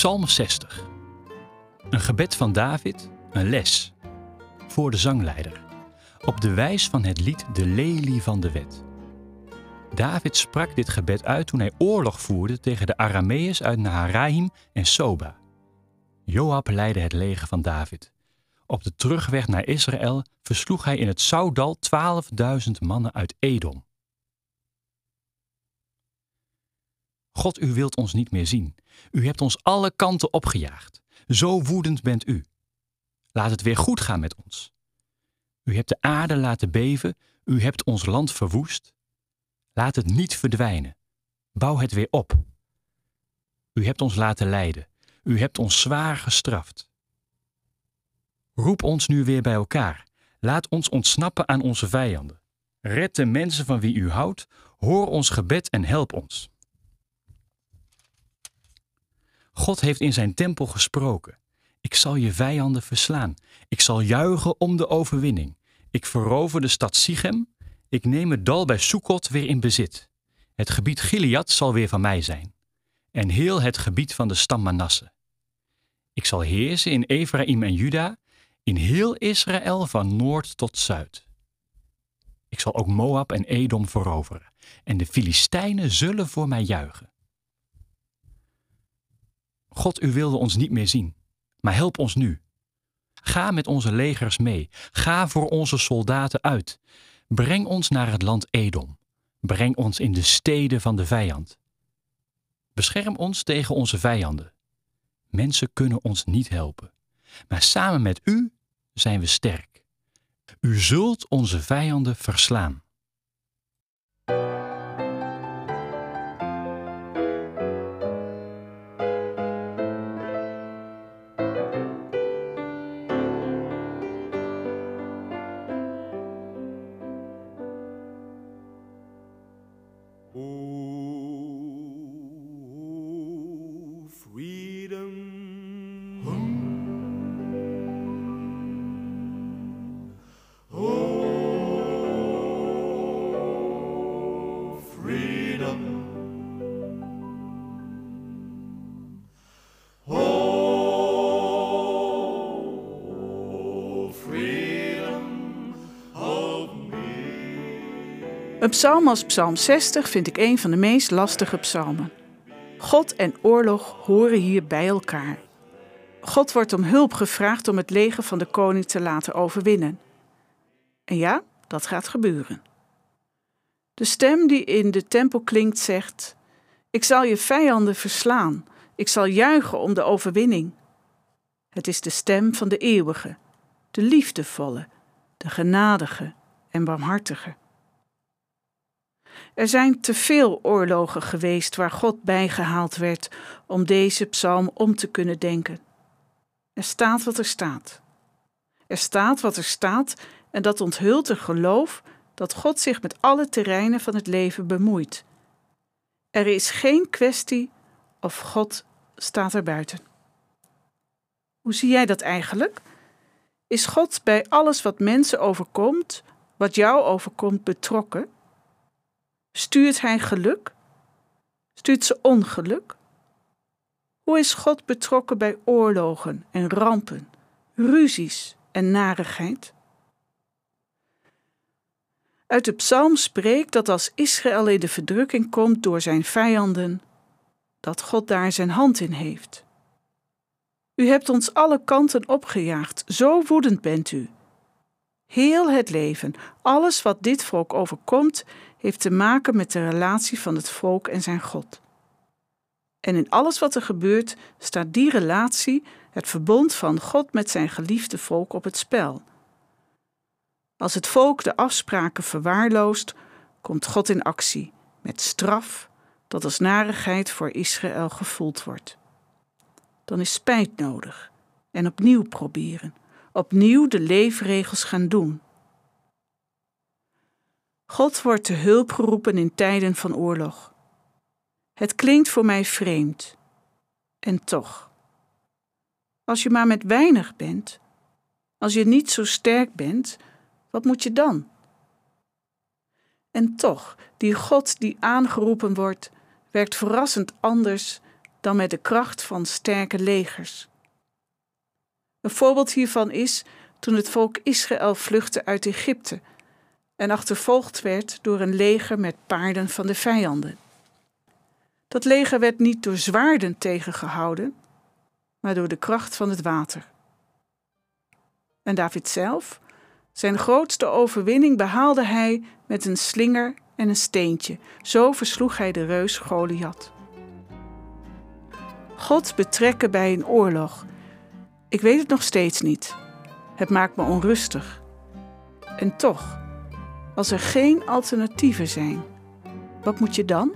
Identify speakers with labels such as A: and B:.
A: Psalm 60. Een gebed van David, een les. Voor de zangleider. Op de wijs van het lied De Lelie van de Wet. David sprak dit gebed uit toen hij oorlog voerde tegen de Arameërs uit Naharaim en Soba. Joab leidde het leger van David. Op de terugweg naar Israël versloeg hij in het Saudal 12.000 mannen uit Edom. God, u wilt ons niet meer zien. U hebt ons alle kanten opgejaagd. Zo woedend bent u. Laat het weer goed gaan met ons. U hebt de aarde laten beven, u hebt ons land verwoest. Laat het niet verdwijnen. Bouw het weer op. U hebt ons laten lijden. U hebt ons zwaar gestraft. Roep ons nu weer bij elkaar. Laat ons ontsnappen aan onze vijanden. Red de mensen van wie u houdt. Hoor ons gebed en help ons. God heeft in zijn tempel gesproken. Ik zal je vijanden verslaan. Ik zal juichen om de overwinning. Ik verover de stad Sichem. Ik neem het dal bij Sukkot weer in bezit. Het gebied Gilead zal weer van mij zijn. En heel het gebied van de stam Manasse. Ik zal heersen in Ephraim en Juda, in heel Israël van noord tot zuid. Ik zal ook Moab en Edom veroveren, en de Filistijnen zullen voor mij juichen. God, u wilde ons niet meer zien, maar help ons nu. Ga met onze legers mee, ga voor onze soldaten uit. Breng ons naar het land Edom, breng ons in de steden van de vijand. Bescherm ons tegen onze vijanden. Mensen kunnen ons niet helpen, maar samen met u zijn we sterk. U zult onze vijanden verslaan.
B: Freedom. Oh, freedom. Oh, freedom of me.
C: Een psalm als Psalm 60 vind ik een van de meest lastige psalmen. God en oorlog horen hier bij elkaar. God wordt om hulp gevraagd om het leger van de koning te laten overwinnen. En ja, dat gaat gebeuren. De stem die in de tempel klinkt zegt: Ik zal je vijanden verslaan, ik zal juichen om de overwinning. Het is de stem van de eeuwige, de liefdevolle, de genadige en barmhartige. Er zijn te veel oorlogen geweest waar God bijgehaald werd om deze psalm om te kunnen denken. Er staat wat er staat. Er staat wat er staat en dat onthult een geloof dat God zich met alle terreinen van het leven bemoeit. Er is geen kwestie of God staat er buiten. Hoe zie jij dat eigenlijk? Is God bij alles wat mensen overkomt, wat jou overkomt, betrokken? Stuurt Hij geluk? Stuurt ze ongeluk? Hoe is God betrokken bij oorlogen en rampen, ruzies en narigheid? Uit de psalm spreekt dat als Israël in de verdrukking komt door zijn vijanden, dat God daar zijn hand in heeft. U hebt ons alle kanten opgejaagd, zo woedend bent u. Heel het leven, alles wat dit volk overkomt, heeft te maken met de relatie van het volk en zijn God. En in alles wat er gebeurt, staat die relatie, het verbond van God met zijn geliefde volk, op het spel. Als het volk de afspraken verwaarloost, komt God in actie met straf dat als narigheid voor Israël gevoeld wordt. Dan is spijt nodig en opnieuw proberen, opnieuw de leefregels gaan doen. God wordt te hulp geroepen in tijden van oorlog. Het klinkt voor mij vreemd. En toch. Als je maar met weinig bent, als je niet zo sterk bent, wat moet je dan? En toch, die God die aangeroepen wordt, werkt verrassend anders dan met de kracht van sterke legers. Een voorbeeld hiervan is toen het volk Israël vluchtte uit Egypte en achtervolgd werd door een leger met paarden van de vijanden. Dat leger werd niet door zwaarden tegengehouden, maar door de kracht van het water. En David zelf, zijn grootste overwinning behaalde hij met een slinger en een steentje. Zo versloeg hij de reus Goliath. God betrekken bij een oorlog. Ik weet het nog steeds niet. Het maakt me onrustig. En toch, als er geen alternatieven zijn, wat moet je dan?